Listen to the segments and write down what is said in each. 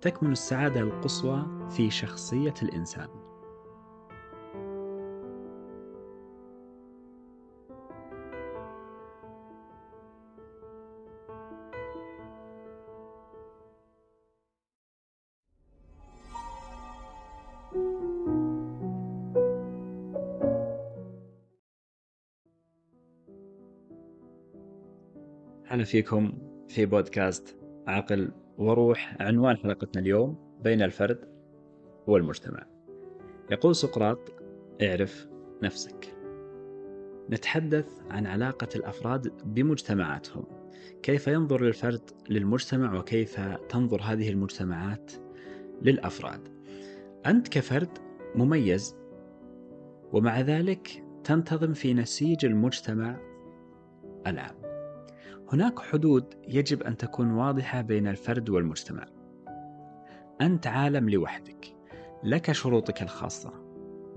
تكمن السعادة القصوى في شخصية الإنسان. أهلا فيكم في بودكاست عقل وروح عنوان حلقتنا اليوم بين الفرد والمجتمع. يقول سقراط اعرف نفسك. نتحدث عن علاقة الأفراد بمجتمعاتهم. كيف ينظر الفرد للمجتمع وكيف تنظر هذه المجتمعات للأفراد؟ أنت كفرد مميز ومع ذلك تنتظم في نسيج المجتمع العام. هناك حدود يجب أن تكون واضحة بين الفرد والمجتمع. أنت عالم لوحدك، لك شروطك الخاصة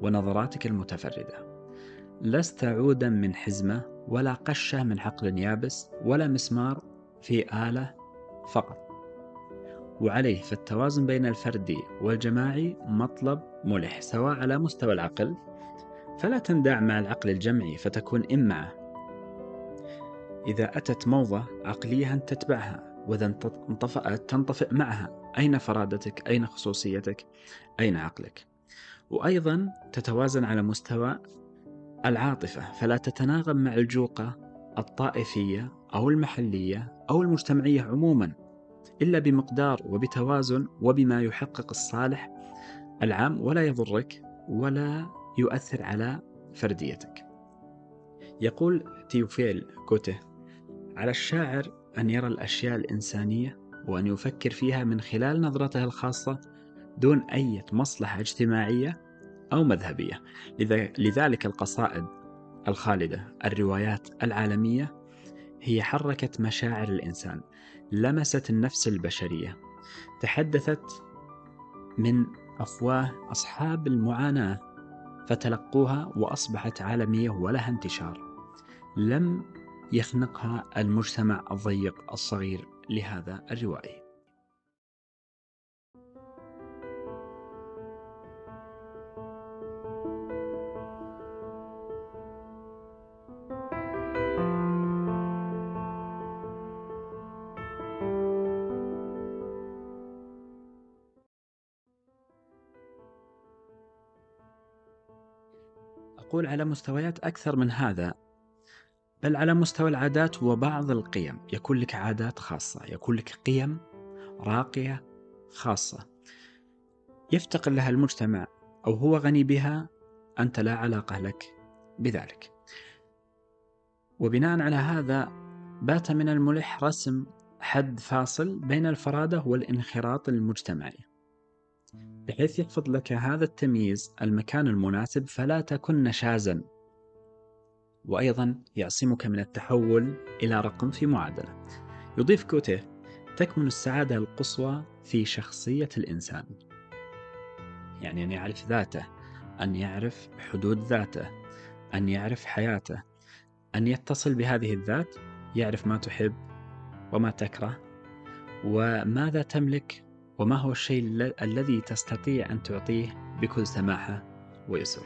ونظراتك المتفردة. لست عودا من حزمة ولا قشة من عقل يابس ولا مسمار في آلة فقط. وعليه فالتوازن بين الفردي والجماعي مطلب ملح سواء على مستوى العقل فلا تندع مع العقل الجمعي فتكون إمعة إذا أتت موضة عقلية أنت تتبعها وإذا انطفأت تنطفئ معها. أين فرادتك؟ أين خصوصيتك؟ أين عقلك؟ وأيضا تتوازن على مستوى العاطفة. فلا تتناغم مع الجوقة الطائفية أو المحلية أو المجتمعية عموما إلا بمقدار وبتوازن وبما يحقق الصالح العام. ولا يضرك ولا يؤثر على فرديتك. يقول تيوفيل كوته على الشاعر أن يرى الأشياء الإنسانية وأن يفكر فيها من خلال نظرته الخاصة دون أي مصلحة اجتماعية أو مذهبية. لذلك القصائد الخالدة الروايات العالمية هي حركت مشاعر الإنسان. لمست النفس البشرية. تحدثت من أفواه أصحاب المعاناة فتلقوها وأصبحت عالمية ولها انتشار. لم يخنقها المجتمع الضيق الصغير لهذا الروائي. أقول على مستويات أكثر من هذا بل على مستوى العادات وبعض القيم. يكون لك عادات خاصة يكون لك قيم راقية خاصة. يفتقر لها المجتمع أو هو غني بها أنت لا علاقة لك بذلك. وبناء على هذا بات من الملح رسم حد فاصل بين الفرادة والانخراط المجتمعي. بحيث يحفظ لك هذا التمييز المكان المناسب فلا تكن نشازا وأيضا يعصمك من التحول إلى رقم في معادلة. يضيف كوته تكمن السعادة القصوى في شخصية الإنسان. يعني أن يعرف ذاته أن يعرف حدود ذاته أن يعرف حياته. أن يتصل بهذه الذات يعرف ما تحب وما تكره. وماذا تملك؟ وما هو الشيء الذي تستطيع أن تعطيه بكل سماحة ويسر.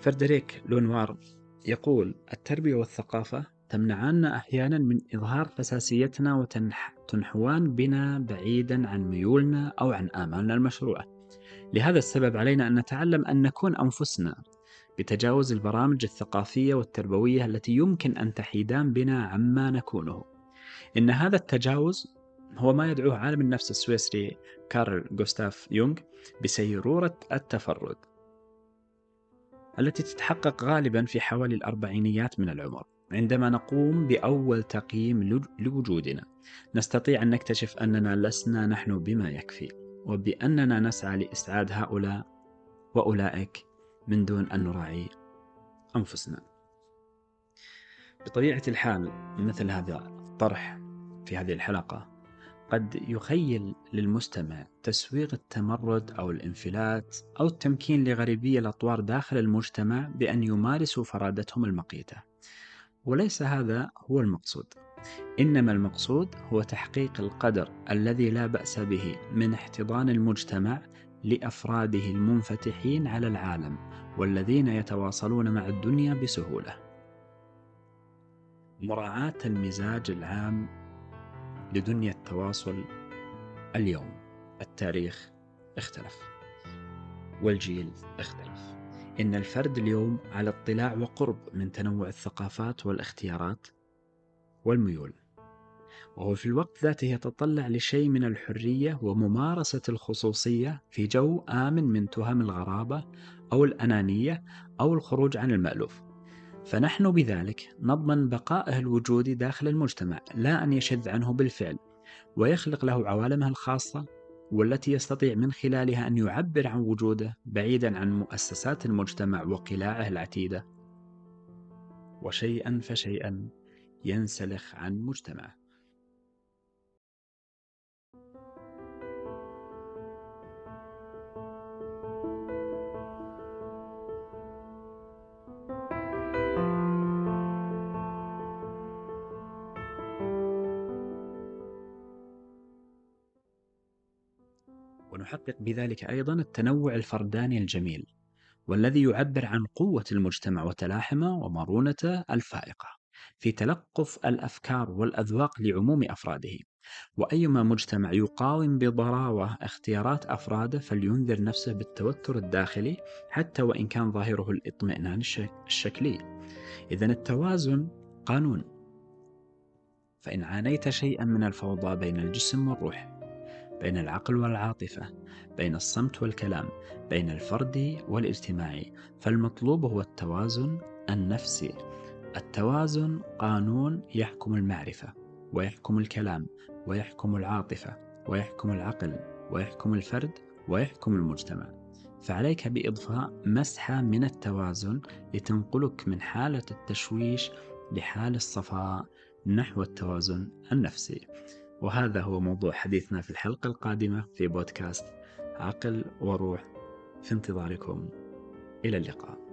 فردريك لونوار يقول التربية والثقافة تمنعان أحيانا من إظهار حساسيتنا وتنحوان بنا بعيدا عن ميولنا أو عن آمالنا المشروعة. لهذا السبب علينا أن نتعلم أن نكون أنفسنا بتجاوز البرامج الثقافية والتربوية التي يمكن أن تحيدان بنا عما نكونه. إن هذا التجاوز هو ما يدعوه عالم النفس السويسري كارل جوستاف يونغ بسيرورة التفرد. التي تتحقق غالبا في حوالي الأربعينيات من العمر عندما نقوم بأول تقييم لوجودنا. نستطيع أن نكتشف أننا لسنا نحن بما يكفي وبأننا نسعى لإسعاد هؤلاء وأولئك من دون أن نراعي أنفسنا. بطبيعة الحال مثل هذا الطرح في هذه الحلقة قد يخيل للمستمع تسويغ التمرد أو الانفلات أو التمكين لغريبي الأطوار داخل المجتمع بأن يمارسوا فرادتهم المقيتة وليس هذا هو المقصود إنما المقصود هو تحقيق القدر الذي لا بأس به من احتضان المجتمع لأفراده المنفتحين على العالم والذين يتواصلون مع الدنيا بسهولة. مراعاة المزاج العام لدنيا التواصل اليوم. التاريخ اختلف. والجيل اختلف. إن الفرد اليوم على اطلاع وقرب من تنوع الثقافات والاختيارات والميول. وهو في الوقت ذاته يتطلع لشيء من الحرية وممارسة الخصوصية في جو آمن من تهم الغرابة أو الأنانية أو الخروج عن المألوف. فنحن بذلك نضمن بقائه الوجودي داخل المجتمع لا أن يشذ عنه بالفعل ويخلق له عوالمه الخاصة والتي يستطيع من خلالها أن يعبر عن وجوده بعيدا عن مؤسسات المجتمع وقلاعه العتيدة. وشيئا فشيئا ينسلخ عن مجتمعه. ونحقق بذلك أيضا التنوع الفرداني الجميل والذي يعبر عن قوة المجتمع وتلاحمه ومرونته الفائقة في تلقف الأفكار والأذواق لعموم أفراده. وأيما مجتمع يقاوم بضراوة اختيارات أفراده فلينذر نفسه بالتوتر الداخلي حتى وإن كان ظاهره الاطمئنان الشكلي. إذا التوازن قانون. فإن عانيت شيئا من الفوضى بين الجسم والروح بين العقل والعاطفة بين الصمت والكلام بين الفردي والاجتماعي فالمطلوب هو التوازن النفسي. التوازن قانون يحكم المعرفة ويحكم الكلام ويحكم العاطفة ويحكم العقل ويحكم الفرد ويحكم المجتمع. فعليك بإضفاء مسحة من التوازن لتنقلك من حالة التشويش لحال الصفاء نحو التوازن النفسي. وهذا هو موضوع حديثنا في الحلقة القادمة في بودكاست عقل وروح. في انتظاركم. إلى اللقاء.